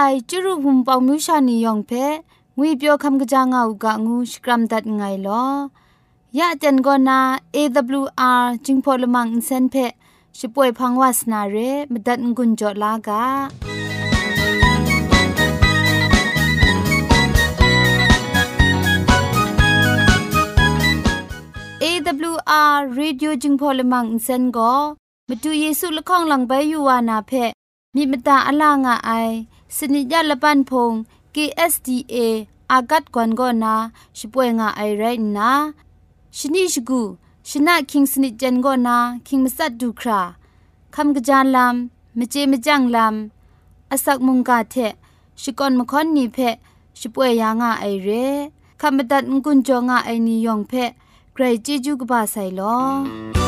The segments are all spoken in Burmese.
ไอจุรุภุมปองมิวชานียองเพงุยเปียวคำกะจางเอูกะงูสกรัมดัดไงลอยะจันกอนา AWR จิงพอลมังอินเซนเพช่วยพังวาสนาเรมดัดงุนจอลากา AWR Radio จึงพอลมังอินเซนก็มาดูเยซูละข้องหลังใบยูวานาเพมีมตาอลางอไอ สนิยาละปันพง KSDA อากัดกวนก็นาช่วยงาไอไรนะชนิชกูชนะคิงสนิจันก็นาคิงมัสัดดูคราคำกระจานลำมเจมจังลำอาศักมุงกาเทชิกอนมคอนนีเพช่วยยางาไอเรคำบัดงกุนจงาไอนิยองเพใครจีจูกบาไซลอ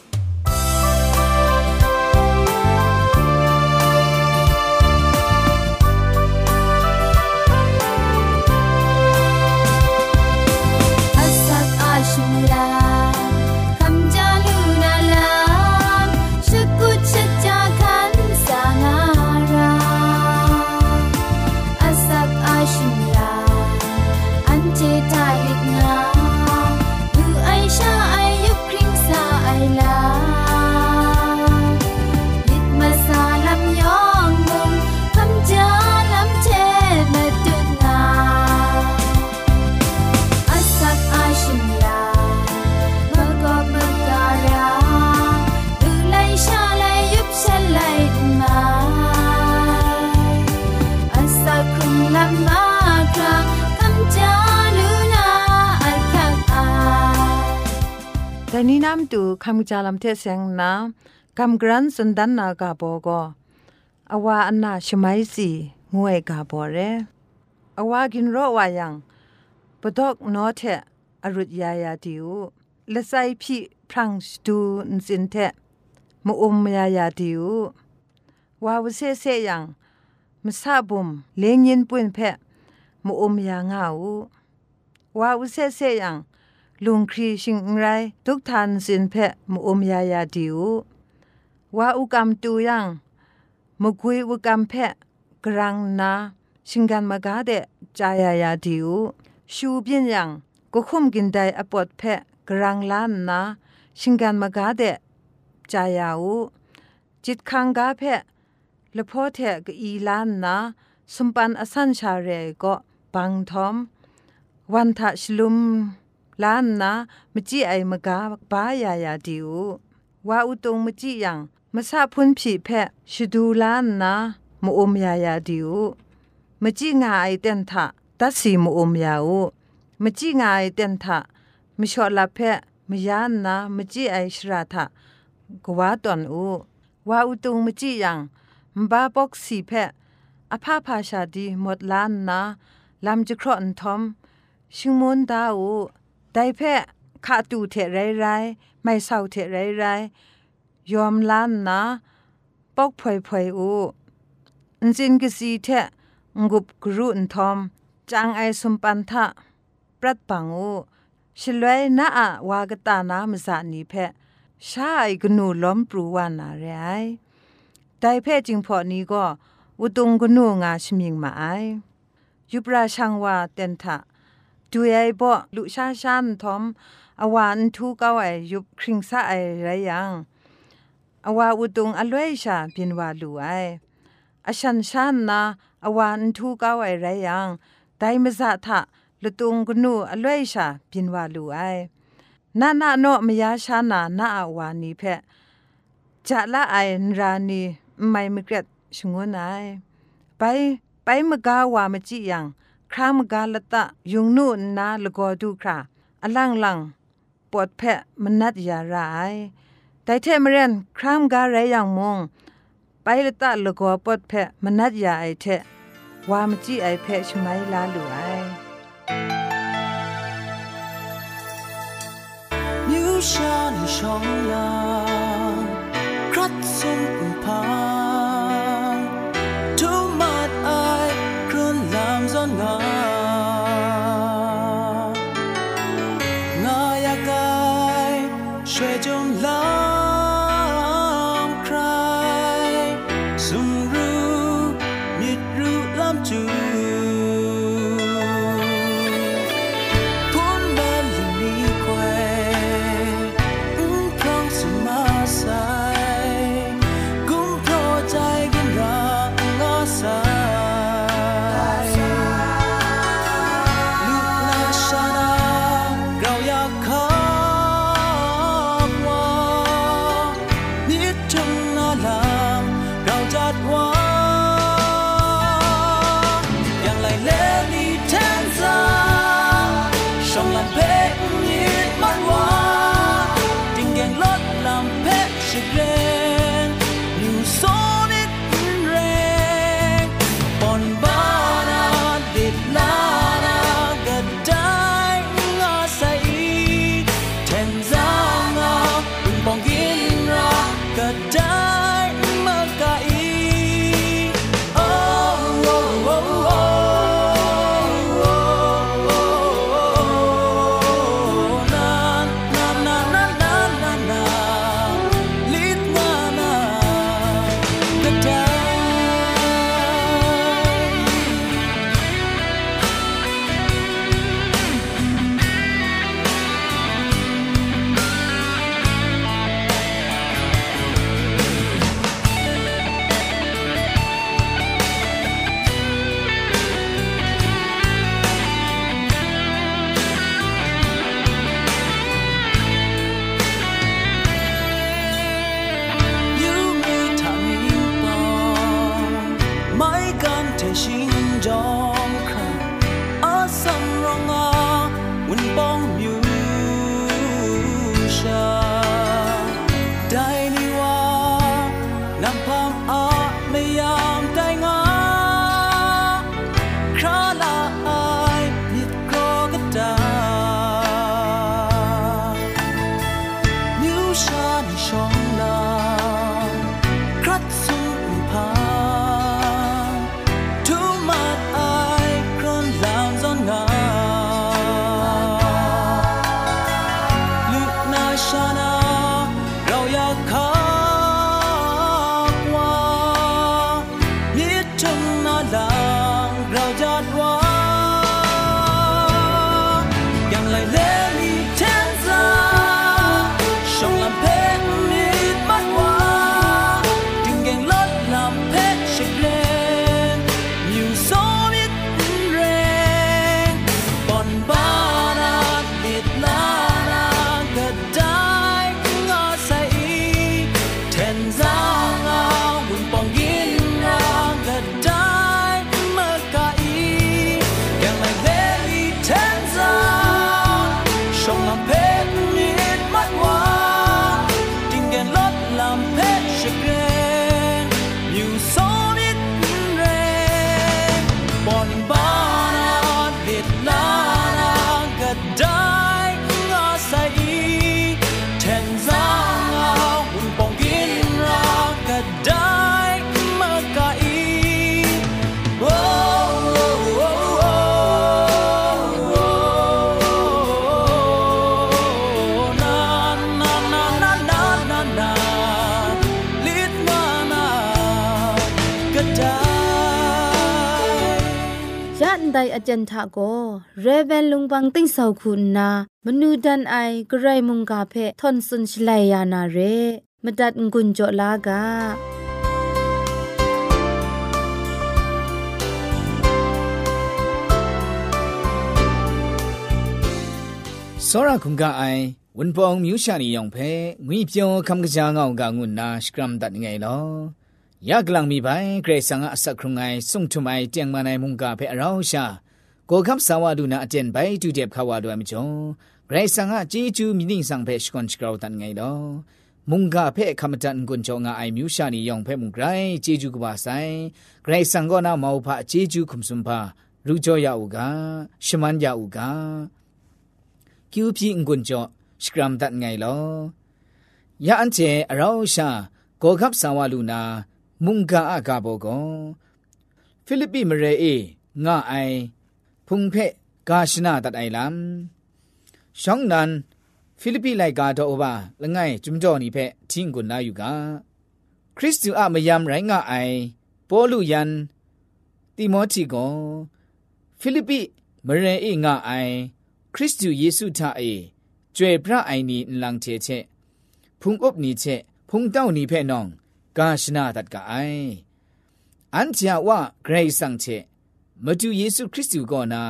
คำจาลำเทเสียงนาคำกรันสันดันนากาโบก็อาวาอันนาชไมสีงวยกาโบเรอาวากินรอวายังปดอกนอเทอรุดยายาติวละไซพี่พรังสตูนสินเทมอุมยายาติววาวเซเซยังมซาบุมเลงยินปุนเพมอุมยางาววาวเซเซยัง ลุงครีชิงไรทุกทันสินเพะมุอมยายาดิวว่าอุกรรมตูยังมุกุยอุกรรมเพะกรังนาชิงกันมากาเดจายายาดิวชูเปียนยังก็คุมกินได้อปอดเพะกรังล้านนาชิงกันมากาเดจายาอูจิตคังกาเพะละพ่อเทกอีล้านนาสมปันอสันชาเรก็บังทอมวันทะชลุม ลานนามจีไอมกาบายายาดิวว่าอุตงมจียังมาซาพุนผีแพะชดูลานนามอมยายาดิวมจีงาไอเตนทะตัดสีมอมยาวมจีงาไอเตนทะมชอลาแพะมยานนามจีไอชราทะกว่าตอนอูว่าอุตงมจียังมบาปอกสีแพะอภาพาชาดีหมดล้านนาลำจะครอนทอมชิงมุนดาว ได้แพ้ขาตูเทไรไรไม่เศร้าเทไรไรยอมล้านนะปอกพอยพอยอูอันจินกสีเทงุบกรุนทอมจางไอสมปันทะปรัดปังอูชลวยนาอะวากตานามสานีแพชาไอกนูล้อมปรูวานาเรไอได้แพ้จิงพอนี้ก็อุตุงกนูงาชมิงมาไอยุปราชังวาเตนทะ ดูไอบ่ลุชาชันทอมอวานทูเก้าไอยุบคริงซาไอไรยังอวาอุตุงอลวยชาพินวาลูไออชันชันนาอวานทูเก้าไอไรยังไดมซาทะลุตุงกนูอลวยชาพินวาลูไอนานาโนมยาชานานาอวานีเพจะละไอรานีไม่มเกรดชงวนไอไปไปมกาวามจิยัง ครามกาลตะยุงนู่นนาลกอดูคราอลังลังปวดแผลมันนัดยาร้ายแต่เทมเรนครามกาไรอย่างมง ไปละตะลกอปวดแผลมันนัดยาไอเทะวามจีไอแพะช่ไมลาหลวย New shiny အจันทะကိုရေဗန်လုံပန်းတိန့်ဆောက်ခုနာမနူဒန်အိုင်ဂရိုင်မုန်ကဖဲသွန်ဆွန်ရှလိုက်ယာနာရေမဒတ်ငွန်းကြလာကစောရခုံကအိုင်ဝန်ပောင်မြူရှာနီယောင်ဖဲငွေပြောခမ်ကကြာငောင်ကငွန်းနာစကရမ်ဒတ်ငယ်လော ยากลังมีไปเกรสังอาศักครุงไงส่งทุไมเจียงมาในมุงกาเพอเราชาโกคับสาวดูนาเจนไปจูเจ็บขาวดวยมิจงเกรสังอาจีจูมีนิ่งสังเพชกอนชกราวตันไงดอมุงกาเพคำจันกุนจงอาไอมิวชานียองเพมุงไกรจีจูกบาไซเกรสังก็นาเมาพะจีจูคุมสุมพารู้จอยาอุกาชมันยาอุกาคิวพีงกุนจอสกรัมตันไงลอยาอันเจเราชาโกคับสาวลูนา မုန်ကာအကဘောကောဖိလိပ္ပိမရေအေငါအိုင်ဖုန်ဖက်ဂါရှနာတတ်အိုင်လမ်ရှောင်းနန်ဖိလိပ္ပိလိုက်ကာတော့ဘာလငိုင်ကျွမ်ကြော်နီဖက်ချင်းကိုနာယူကခရစ်တုအမယမ်ရိုင်းငါအိုင်ပေါ်လူယန်တိမောချီကောဖိလိပ္ပိမရေအေငါအိုင်ခရစ်တုယေရှုသာအေကျွေပြအိုင်နီလန်ချေချက်ဖုန်အုပ်နီချက်ဖုန်တောက်နီဖက်နောင် ကာရှနာတတ်ကအိုင်အန်ချာဝဂရိတ်ဆန်ချေမတူယေစုခရစ်တုကောနာ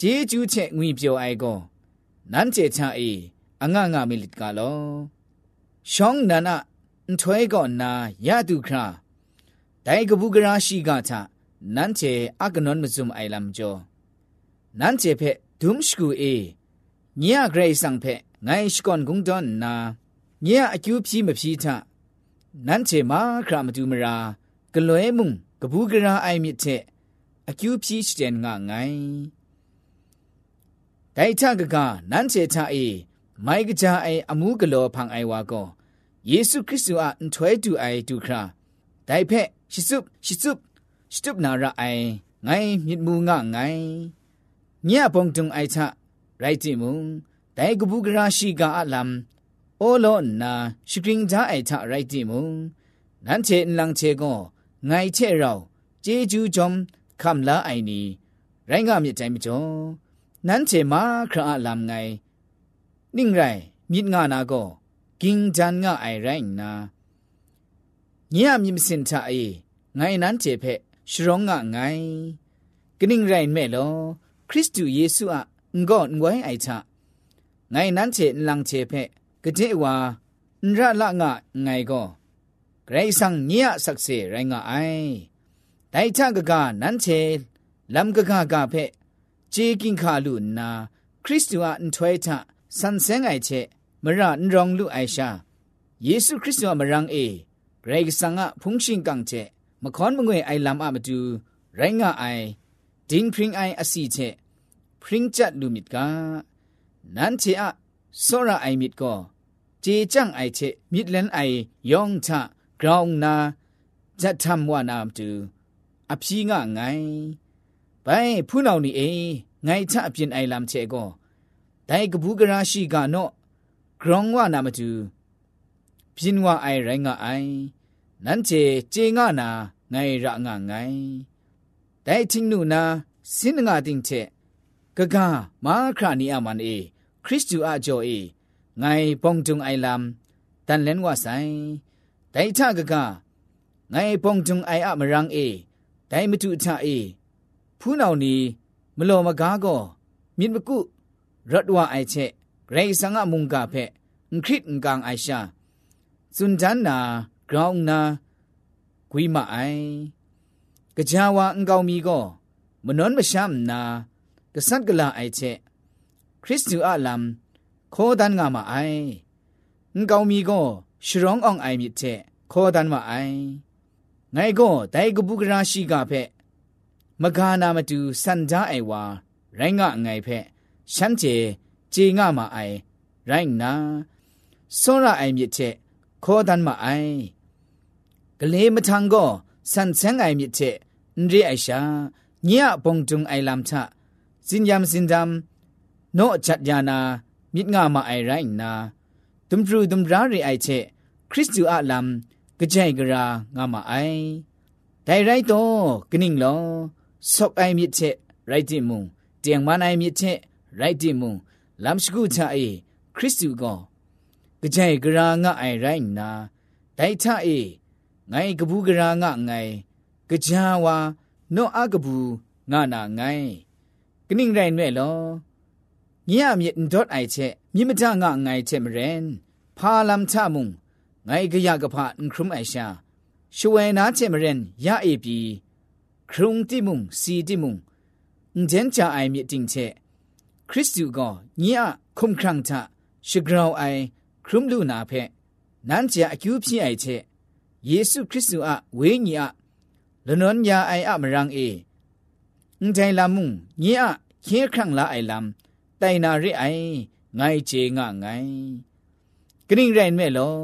ဂျေဂျူးချေငွေပြောအိုင်ကိုနန်းချေချာအေအငငမိလစ်ကလောရှောင်းနနာထွဲကောနာယတုခရာဒိုင်ကပုဂရာရှိကချနန်းချေအကနွန်မဇုံအိုင်လမ်ကျော်နန်းချေဖက်ဒုံရှကူအေညရဂရိတ်ဆန်ဖက်ငိုင်းရှကွန်ဂုံဒွန်နာညရအကျူဖြီးမဖြီးထ နန်းချေမာခရာမတူမရာဂလွဲမှုကပုဂရာအိုင်မြစ်ချက်အကျူဖြီးစတဲ့ငါငိုင်းဒိုင်ချကကနန်းချေချအေမိုက်ကကြအိုင်အမှုကလောဖန်အိုင်ဝါကောယေရှုခရစ်သူအန်ထွဲတူအိုင်တူခရာဒိုင်ဖက်ရှိစုရှိစုစတုပနာရအိုင်ငိုင်းမြစ်မှုငါငိုင်းညပုံတုံအိုင်ချရိုက်တိမုံဒိုင်ကပုဂရာရှိကအလမ် โอโลนาสกริงจ้าไอทะไรติมุงนันเชนลังเชก็ไงเชเราเจจูจอมคำละไอนี้ไรงามยใจมิจอนันเชมาคราลำไง นิ่งไรมิดงานาก็กิงจันงาไอไรนาเนี่ยมีมสินทะเอไงนั้นเจเพชรองงะไงกนิ่งไรแม่ลอคริสต์เยซูอะงอนไว้ไอทะไงนั้นเชนลังเชเพ ကတိဝါနရလငငိုင်ကောဂရိဆန်ညရဆက်စေရိုင်းငါအိုင်ဒိုင်ချကကနန်းချေလမ်ကကကဖဲဂျေကင်ခါလူနာခရစ်တုအန်ထွေထဆန်စဲငိုင်ချေမရန်ရောင်လူအိုင်ရှာယေရှုခရစ်တုမရန်အေဂရိဆန်ငါဖုန်ရှင်ကန်ချေမခွန်မငွေအိုင်လမ်အမတူရိုင်းငါအိုင်ဒင်းဖရင်အိုင်အစီချေဖရင်ချတ်လူမစ်ကနန်းချေအ งจัดลูมิดกานันเชอะโซระไอมิดก็เจจังไอเชมิดเลนไอยองชะกราวนาจะทำว่านามตูอภีงะไงไปผู้นานี่เอไงชะเปลี่ยนไอลำเชก็ဒိုင်ကဘူးကရာရှိကနော့ဂရောင်းဝနာမတူပြင်းဝအိုင်ရိုင်းငါအိုင်နန်းချေချေငါနာငိုင်ရငါငိုင်ဒိုင်ချင်းနုနာစင်းငါတင်ချေကကမာခရာနီအမန်အေ ခရစ်တုအကြောအေငိုင်ပုံတုံအိုင်လမ်တန်လန်ဝဆိုင်ဒိုင်ထကကငိုင်ပုံတုံအိုင်အမရန်းအေဒိုင်မတုထအေဖူးနောင်နီမလော်မကားကောမြင့်မကုရတ်ဝအိုင်ချက်ဂရိဆန်ငါမုန်ကဖက်ခရစ်ကန်အိုင်ရှာဇွန်ဂျန်နာဂရောင်းနာဂွိမအိုင်ကကြဝါအင်ကောင်မီကောမနွန်မရှမ်နာကဆတ်ကလာအိုက်ချက် ခရစ်တုအလမ်ခေါ်ဒန်ငါမအိုင်ငကောင်းမီကောရှရောင်းအောင်အိုင်မြစ်တဲ့ခေါ်ဒန်မအိုင်ငိုင်ကောဒိုင်ကပုကရာရှိကဖက်မဂါနာမတူစန္ဒအိုင်ဝါရိုင်းငါငိုင်ဖက်ရှမ်းကျေကြေငါမအိုင်ရိုင်းနာစောရအိုင်မြစ်တဲ့ခေါ်ဒန်မအိုင်ကလေးမထံကောစန်ဆန်းအိုင်မြစ်တဲ့ညိအိုင်ရှာညဘုံတုံအိုင်လမ်ချစင်ယမ်စင်ဒမ် နော့ချတ်ယာနာမြစ်ငါမအိုင်ရိုင်းနာဒုံဖရူဒုံရာရီအိုင်ချက်ခရစ်တူအလမ်ကြိုင်ဂရာငါမအိုင်ဒိုင်ရိုက်တော့ကနင်းလောဆော့အိုင်မြစ်ချက်ရိုက်တိမုံတຽງမနိုင်မြစ်ချက်ရိုက်တိမုံလမ်စကုချာအေခရစ်တုကောကြိုင်ဂရာငါအိုင်ရိုင်းနာဒိုင်ထအေငိုင်ကဘူးဂရာငါငိုင်ကြာဝါနော့အကဘူးငါနာငိုင်ကနင်းရိုင်းနဲ့လော ညရမြင့်ဒေါတ်အိုက်ချက်မြင့်မထငါငိုင်ချက်မရင်ဖာလမ်ချမုံငိုင်ကရကဖန်ခရုံအိုင်ရှာရှဝဲနာချက်မရင်ရအေပြီခရုံတိမုံစီတိမုံအန်ဂျန်ချာအိုင်မြင့်တင်ချက်คริสตูก็ညคุมครังทะชิกราวไอครุมลูนาเพ နန်းချာအကျူးဖြစ်အိုက်ချက်ယေရှုခရစ်သူအဝေးညီအလနွန်ညာအိုင်အမရန်အေအန်တိုင်လာမှုညီအခေခန့်လာအိုင်လမ် တိုင်နာရိအိုင်ငိုင်ချေငါငိုင်ဂရင်ရိုင်မဲလော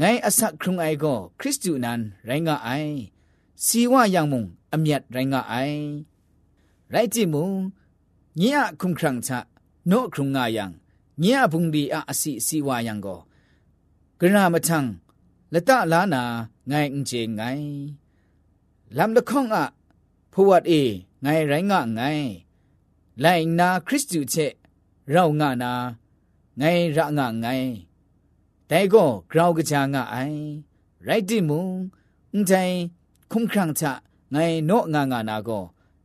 ငိုင်အစခရုံအိုင်ကိုခရစ်တုနန်ရိုင်းငါအိုင်စီဝယောင်မုံအမြတ်ရိုင်းငါအိုင်ရိုက်ကြည့်မုံညင်အခုံခရံချနော့ခရုံငါယံညင်အဘုံဒီအစီစီဝယံကိုဂရမထံလတလာနာငိုင်အင်ချေငိုင်လမ်လခေါင္အဖဝတ်အေငိုင်ရိုင်းငါငိုင် လိုင်နာခရစ်တုချက်ရောက်ငါနာငိုင်းရငါငိုင်းတိုင်ကောဂရောက်ကချာငါအိုင်ရိုက်တိမုံအန်တိုင်ခုံခန့်ချငိုင်းနော့ငါငါနာကော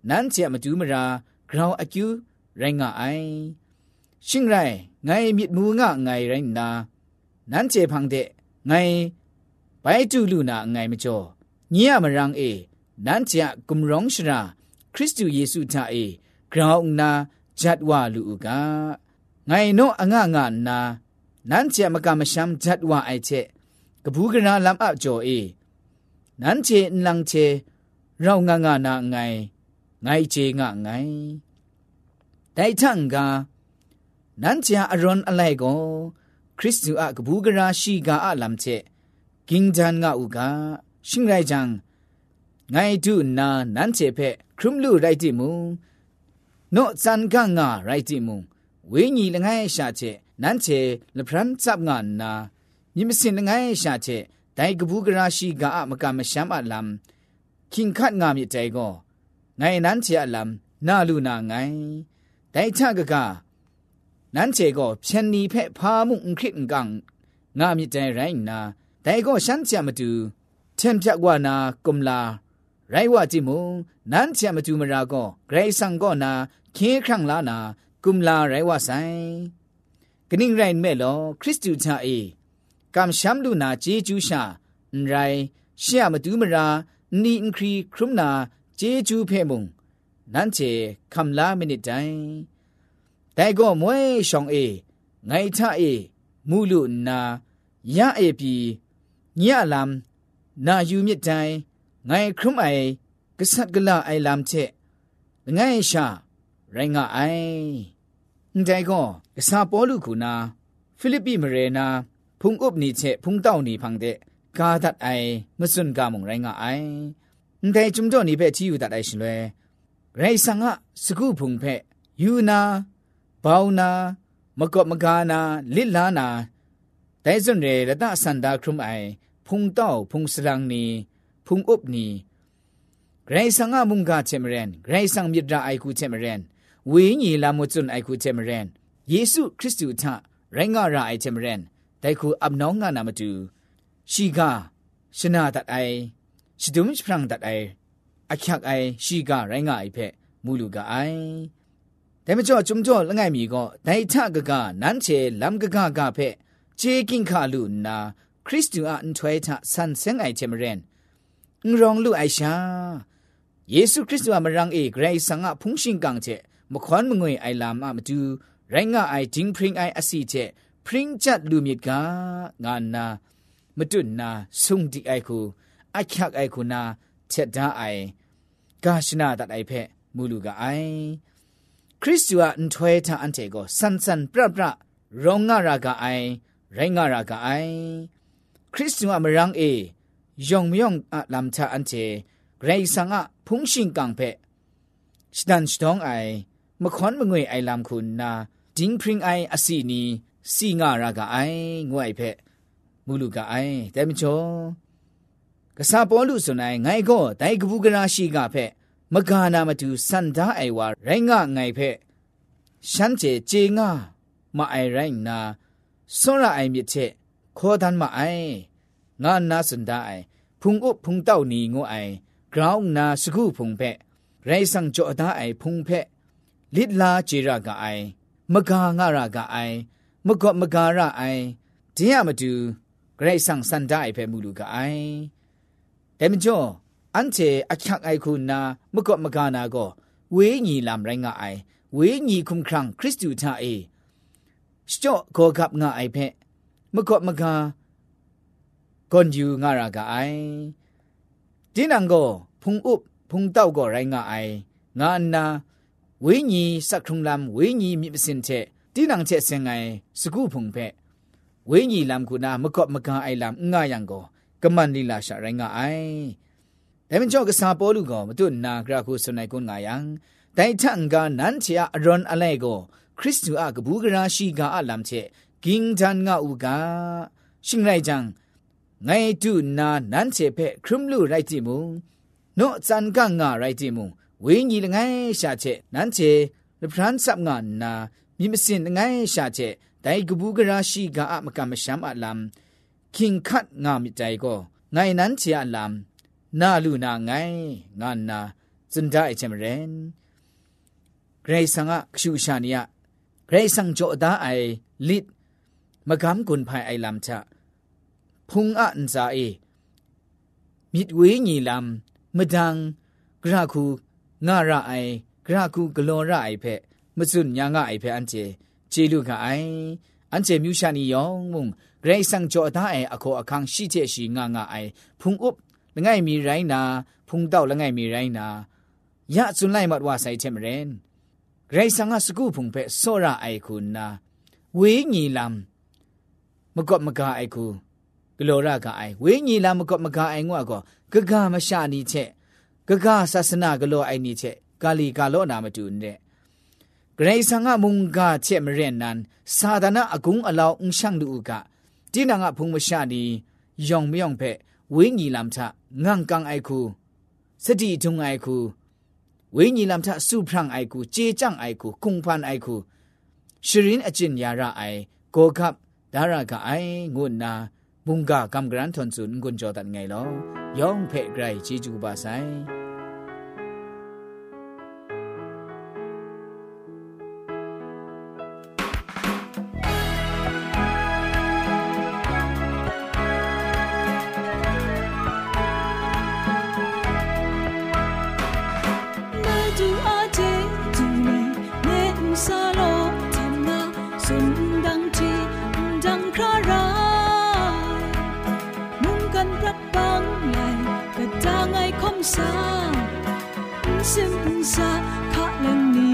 နန်းချက်မတူးမရာဂရောက်အကျူရိုင်းငါအိုင်ရှင်းရိုင်ငိုင်းမြစ်မူငါငိုင်းရိုင်းနာနန်းချက်ဖန်တဲ့ငိုင်းဘိုင်တူလူနာငိုင်းမကျော်ညရမရန်အေနန်းချက်ဂုံရောင်ရှရာခရစ်တုယေစုထာအေ กราวนาจัดว่าลูกาไงโนอ่างงานนา นั้นเจมกามชัมจัดว่าไอเชกบูกนาลำอับจอเอ นั้นเจนลังเชเรางางานาไง ไงเจงะไงแต่ทั้งกา นั้นเจอรอนอะไรก็คริสต์อะกบูกราชีกาอะลำเชกิงจันงะอุกาชิงไรจังไงดูนานั้นเจเพครุมลูไรติมุง နော့ဇန်ကန်ငါရိုက်တီမုံဝိညာဉ်လငယ်ရှာချက်နန်းချေလဖရန်စပ်ငါနာမြင်မစင်လငယ်ရှာချက်ဒိုင်ကဘူးကရာရှိကအမကမရှမ်းအလမ်ခင်ခတ်ငါမြစ်တဲကောနိုင်နန်းချေအလမ်နာလူနာငိုင်းဒိုင်ချကကနန်းချေကောဖြန်နီဖက်ဖာမှုအင်ခရစ်ကန်ငါမြစ်တဲရိုင်းနာဒိုင်ကောရှမ်းချမတူထင်ပြကွာနာကုမလာ ရိုင်ဝတိမုံနန်းချံမတူမရာကောဂရိဆန်ကောနာခင်းခန့်လာနာကုမလာရိုင်ဝဆိုင်ဂနိရိုင်မဲလောခရစ်တုချာအေကမ်ရှမ်လူနာဂျေဂျူးရှာရိုင်ရှေမတူမရာနီအင်ခရီခရုမနာဂျေဂျူးဖဲမုံနန်းချေကမ်လာမနစ်တိုင်တိုင်ကောမွေရှောင်းအေငိုင်ချအေမူလူနာရအေပြီညလမ်နာယူမြစ်တိုင် ငိုင်ခရုမိုင်ကဆတ်ကလာအိုင်လမ်ချေငိုင်ရှာရိုင်းငါအိုင်ဒိုင်ကောကဆာပေါ်လူခုနာဖိလိပ္ပိမရေနာဖုန်ကုပ်နီချေဖုန်တောက်နီဖန်တဲ့ကာဒတ်အိုင်မစွန်ကာမုံရိုင်းငါအိုင်ဒိုင်ဂျုံတော့နေပဲချီယူတတ်အိုင်ရှင်လွဲရိုင်းဆန်ကစကုဖုန်ဖက်ယူနာဘောင်းနာမကော့မကာနာလစ်လာနာဒိုင်စွန်ရေရတဆန္ဒခရုမိုင်ဖုန်တောက်ဖုန်စရန်နီ ဖုန်ဥပနီဂရိဆန်ငါမုန်ကချေမရန်ဂရိဆန်မြစ်ရာအိုက်ကူချေမရန်ဝေးညီလာမွတ်ွန်အိုက်ကူချေမရန်ယေရှုခရစ်တုထရိုင်းငါရာအိုက်ချေမရန်တိုင်ခုအပ်နောင်းငါနာမတူရှိကရှနာတတ်အိုင်ရှိဒုံချဖရန်တတ်အိုင်အခက်အိုင်ရှိကရိုင်းငါအိုက်ဖက်မူလူကအိုင်แต่ไม่จ่อจุมจ่อละไงมีก็ไดทะกะกะนั้นเชลัมกะกะกะเพเจกิงคาลุนาคริสตูอันถวยทะสันเซงไอเจมเรนงรองลุไอชาเยซูคริสต์ว่ามรังเอกไรสังะพุงชิงกังเจมควันมงวยไอล ငရောင်လူအိုင်ရှာယေရှုခရစ်တုအမရန်အေဂရိဆန်ငါဖုန်ရှင်ကန်ချေမခွန်မငွေအိုင်လာမမတူရိုင်းငါအိုင်ဒင်းဖရင်အိုင်အစီချေဖရင်ချတ်လူမြစ်ကငါနာမတွနာဆုံဒီအိုင်ကိုအချက်အိုင်ကိုနာချက်ဒါအိုင်ကာရှနာတတ်အိုင်ဖက်မူလူကအိုင်ခရစ်တုအန်ထွေတာအန်တေကိုဆန်ဆန်ပရပရရောငါရာကအိုင်ရိုင်းငါရာကအိုင်ခရစ်တုအမရန်အေ ยองมยองอะลำทาอันเทไกรสังอะพุงชิงกังเพสตันสตองไอมะขอนมะงวยไอลำคุณนาจิงพริงไออสีนีสีงารากาไองวยเพมูลูกาไอแต่มจ่อกษาปอลุสุนัยไงก็ไดกบูกราชีกาเพမဂါနာမတူစန္ဒအိုင်ဝါရိုင်းငါငိုင်ဖက်ရှမ်းကျေကျေငါမအိုင်ရိုင်းနာစောရအိုင်မြစ်ချက်ခေါ်တန်မအိုင် ငါနာစန်ဒအိုင်ဖုန်ကိုဖုန်တောက်နီငိုအိုင် ground နာစကူဖုန်ဖက်ရိုင်ဆောင်ကြောဒါအိုင်ဖုန်ဖက်လစ်လာဂျေရာကအိုင်မဂါငရကအိုင်မကော့မဂါရအိုင်တင်းရမတူဂရိတ်ဆောင်စန်ဒိုင်ဖဲမူလူကအိုင်တဲမကျော်အန်ချေအချက်အိုက်ခုနာမကော့မဂါနာကိုဝေးညီလမ်ရိုင်းကအိုင်ဝေးညီခုံခရံခရစ်တုသာအေစတော့ကောကပ်ငါအိုင်ဖဲမကော့မဂါ ကွန်ယူငါရာကအိုင်တင်းနံကိုဖုန်ဥဖုန်တောက်ကိုရိုင်းငါအိုင်ငါနာဝိညာဉ်စက်ခုံလမ်ဝိညာဉ်မြစ်ပစင်တဲ့တင်းနံချက်စင်ငိုင်စကုဖုန်ဖက်ဝိညာဉ်လမ်ခုနာမကော့မကန်အိုင်လမ်ငါယံကိုကမန်လီလာရှာရိုင်းငါအိုင်ဒါမင်းကျော်ကစားပေါ်လူကောင်မတို့နာဂရခုဆွနိုင်ကွန်ငါယံတိုင်ထန်ကနန်ချာအရွန်အလဲကိုခရစ်တုအကဘူးကရာရှိကအလမ်ချက်ဂင်းတန်ငါဥကရှင်လိုက်ချံ ကြံငိုင်တုနာနန်ချေဖက်ခရမ်လူရိုက်တိမူနော့စန်ကငါရိုက်တိမူဝိညာဉ်လငယ်ရှာချက်နန်းချေလပရန်စပ်ငါနာမြမစင်ငယ်ရှာချက်ဒိုင်ကဘူးကရာရှိကအမကမရှမ်အလမ်ခင်ခတ်ငါမိတိုင်ကိုငိုင်နန်းချေအလမ်နာလူနာငိုင်ငါနာစန်ဒိုင်ချမရင်ဂရေဆန်ကခရှူရှာနီယဂရေဆန်ကြောဒါအိုင်လစ်မကမ်ကွန်ဖိုင်အိုင်လမ်ချ ဖုံအန်ဇာအေမြစ်ဝေးညီလမ်မဒန်းဂရခုငါရအိုင်ဂရကုဂလောရအိုင်ဖက်မစွညာငါအိုင်ဖက်အန်ကျေဂျေလူကအိုင်အန်ကျေမြူရှာနီယောင်မုံဂရိဆန်ကြောဒါအိုင်အခေါ်အခန်းရှိချက်ရှိငါငါအိုင်ဖုန်ဥပ်လငိုင်မီရိုင်းနာဖုန်တောက်လငိုင်မီရိုင်းနာရစွန်လိုက်မတ်ဝါဆိုင်ချက်မရင်ဂရိဆန်ကစကူဖုန်ဖက်စောရအိုင်ခုနာဝေးညီလမ်မကော့မကာအိုင်ခု ဂလောရကအိုင်ဝေးညီလမ်မကော့မကာအိုင်ငွာကောဂဂမရှာနီချက်ဂဂဆာစနာဂလောအိုင်နီချက်ကာလီကာလောနာမတူနဲ့ဂရိဆာငါမုန်ကချက်မရက်နန်စာဒနာအကုံအလောင်းအရှန်လူကတိနာငါဖုံမရှာနီယောင်မြောင်ဖက်ဝင်းညီလမ်ချငန့်ကန်အိုက်ခုစတိထုံအိုက်ခုဝင်းညီလမ်ချစုဖရန့်အိုက်ခုကြေကြန့်အိုက်ခုကုံဖန်အိုက်ခုရှရင်အကျင်ယာရအိုင်ကိုကပ်ဒါရကအိုင်ငုနာ บุงกากำกรันทนสุนกุญจอตันไงลอยองเพ่ไกรจีจูบาไซ င်လောယောင်ဖက်ဂရိုင်ချီကျူပါဆိုင်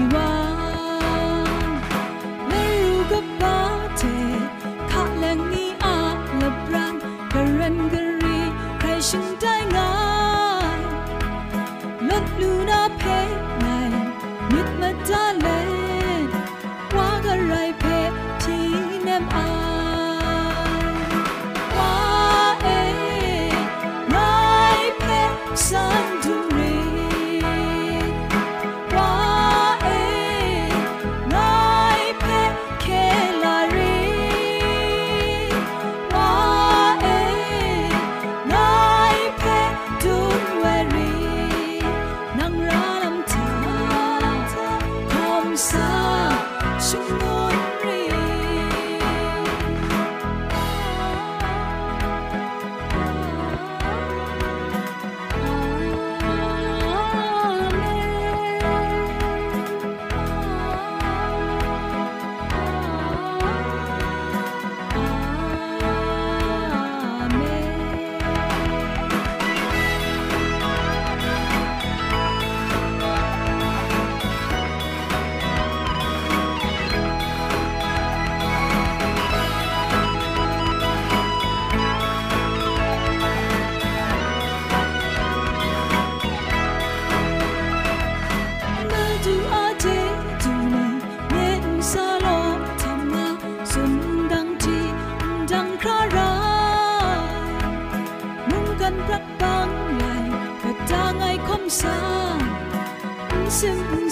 listen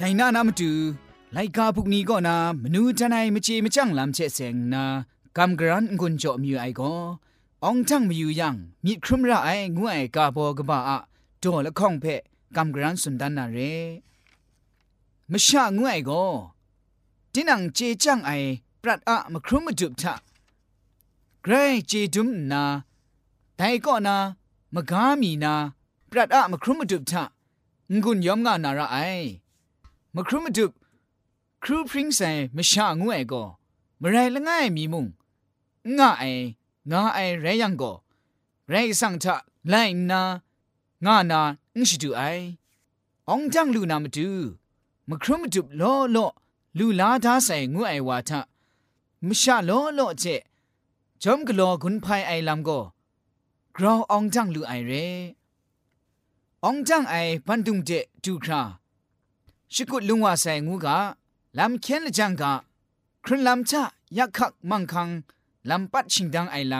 หน้านามาดูไลกาพุกนี้ก็นามนูทนายมเจมจังลำเชเสงนากำกรันกุนจอมิวไอก็องจังมีอยู่ยังมีครุมระไองูไอกาโบกบ้าอะโดละข้องเพะกำกรันสุนดันนาเรมชะงูไอก็ตินังเจจังไอปรัดอะมครุมมาจุบทะเกรเจดุมนาแต่ก็นามกามีนา ปรัดอะมครุมมาจุบทะงุนยอมงานาระไอ มครูมาดุบครูพริ้งใส่มชางวยก็มไรละง่ายมีมุงง่ายง่ายไรยังก็ไรสังทะไลนาง่านาอึชดูไอ้องจังลูนามาดูมครูมาดุบล้อล้อลูลาดาใส่งวยวาทะมชาล้อล้อเจจอมกลอกุนไพไอลำก็กราวองจังลูไอเรองจังไอปันดุงเจจูครา ชิกุลุงว่าใส่งูกะลำเคียนละจังกะครุนลำชะยักขักมังคังลำปัดชิงดังไอล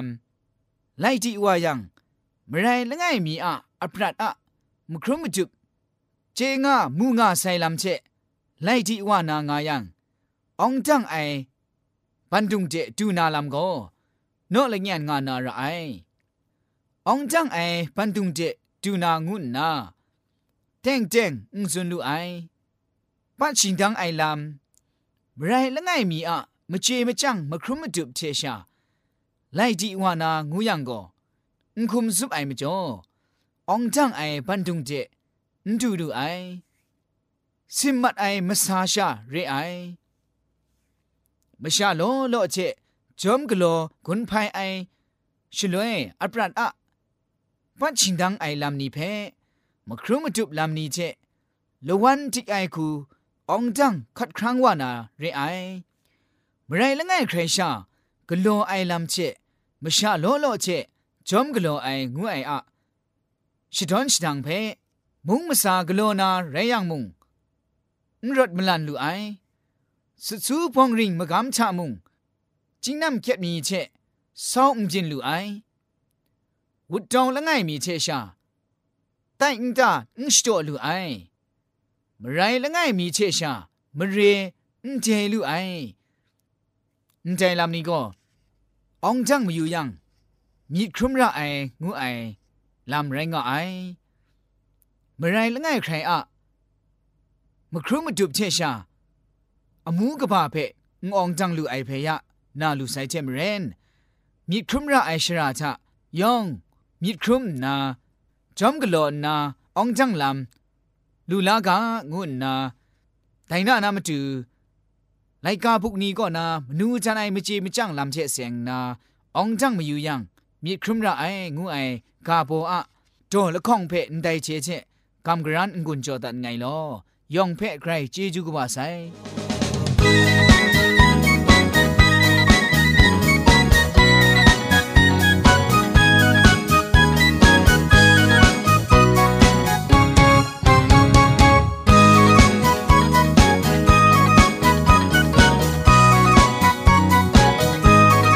ำไล่ดีว่ายังเมื่อไรละไงมีอะอัปรัดอะมครุมจุบเจงามูงาใส่ลำเจไล่ดีว่านางายังองจังไอปันตุงเจดูนาลำก็โนละเงียนงานาระไอองจังไอปันตุงเจดูนางุนนาเต็งเต็งอุ้งซุนลูไอ ปัดชิงดังไอลำไรละไงมีอะมเจมจังมครุมมดุบเทชาไล่ดีวานางูยังก็อุคุมซุบไอมจ่อองจังไอปันตุงเจนดูดูไอสิมัดไอมสาชาเรไอมาชาโลโลเจจอมกโลกุนภายไอชลวยอัปรัดอะปัดชิงดังไอลำนี้เพมครุมมดุบลำนี้เจลวันติไอคู องจังคัดครั้งว่านาเรไอเมื่อไรละไงใครชากโลไอลำเจมชาโลโลเจจอมกโลไองูไออะชิดอนชิดังเพมุงมาสากโลนาเรยังมุงนรถมลันลูไอสุดสูพองริงมะกำชะมุงจิงนำเก็บมีเชซ้องจินลูไอวุดจองละไงมีเชชาแต่อิงตาอิงสโตลูไอ มไรละไงมีเชชามเรอิงเจลูไออิงใจลำนี้ก็องจังมาอยู่ยังมีครุมระไองูไอลำไรงอไอมไรละไงใครอะมครุมดุบเชชาอมูกะบาเพงองจังลูไอเพยะนาลูไซเจมเรนมีครุมระไอชราทะยองมีครุมนาจอมกะโลนาองจังลำ လူလာကငုနာဒိုင်နာနာမတူလိုက်ကားဘုကနီကောနာမနူးချန်အိုင်မချေမကြန့်လမ်ချက်ဆင်နာအောင်ကြန့်မယူယံမြေခရမရအိုင်ငုအိုင်ကာဘောအဒေါ်လခေါင်ဖဲအန်တိုင်ချေချက်ကမ်ဂရန်ငွန်ကြောတန်ငိုင်လောယောင်ဖဲဂရိုင်ဂျေဂျူကပါဆိုင်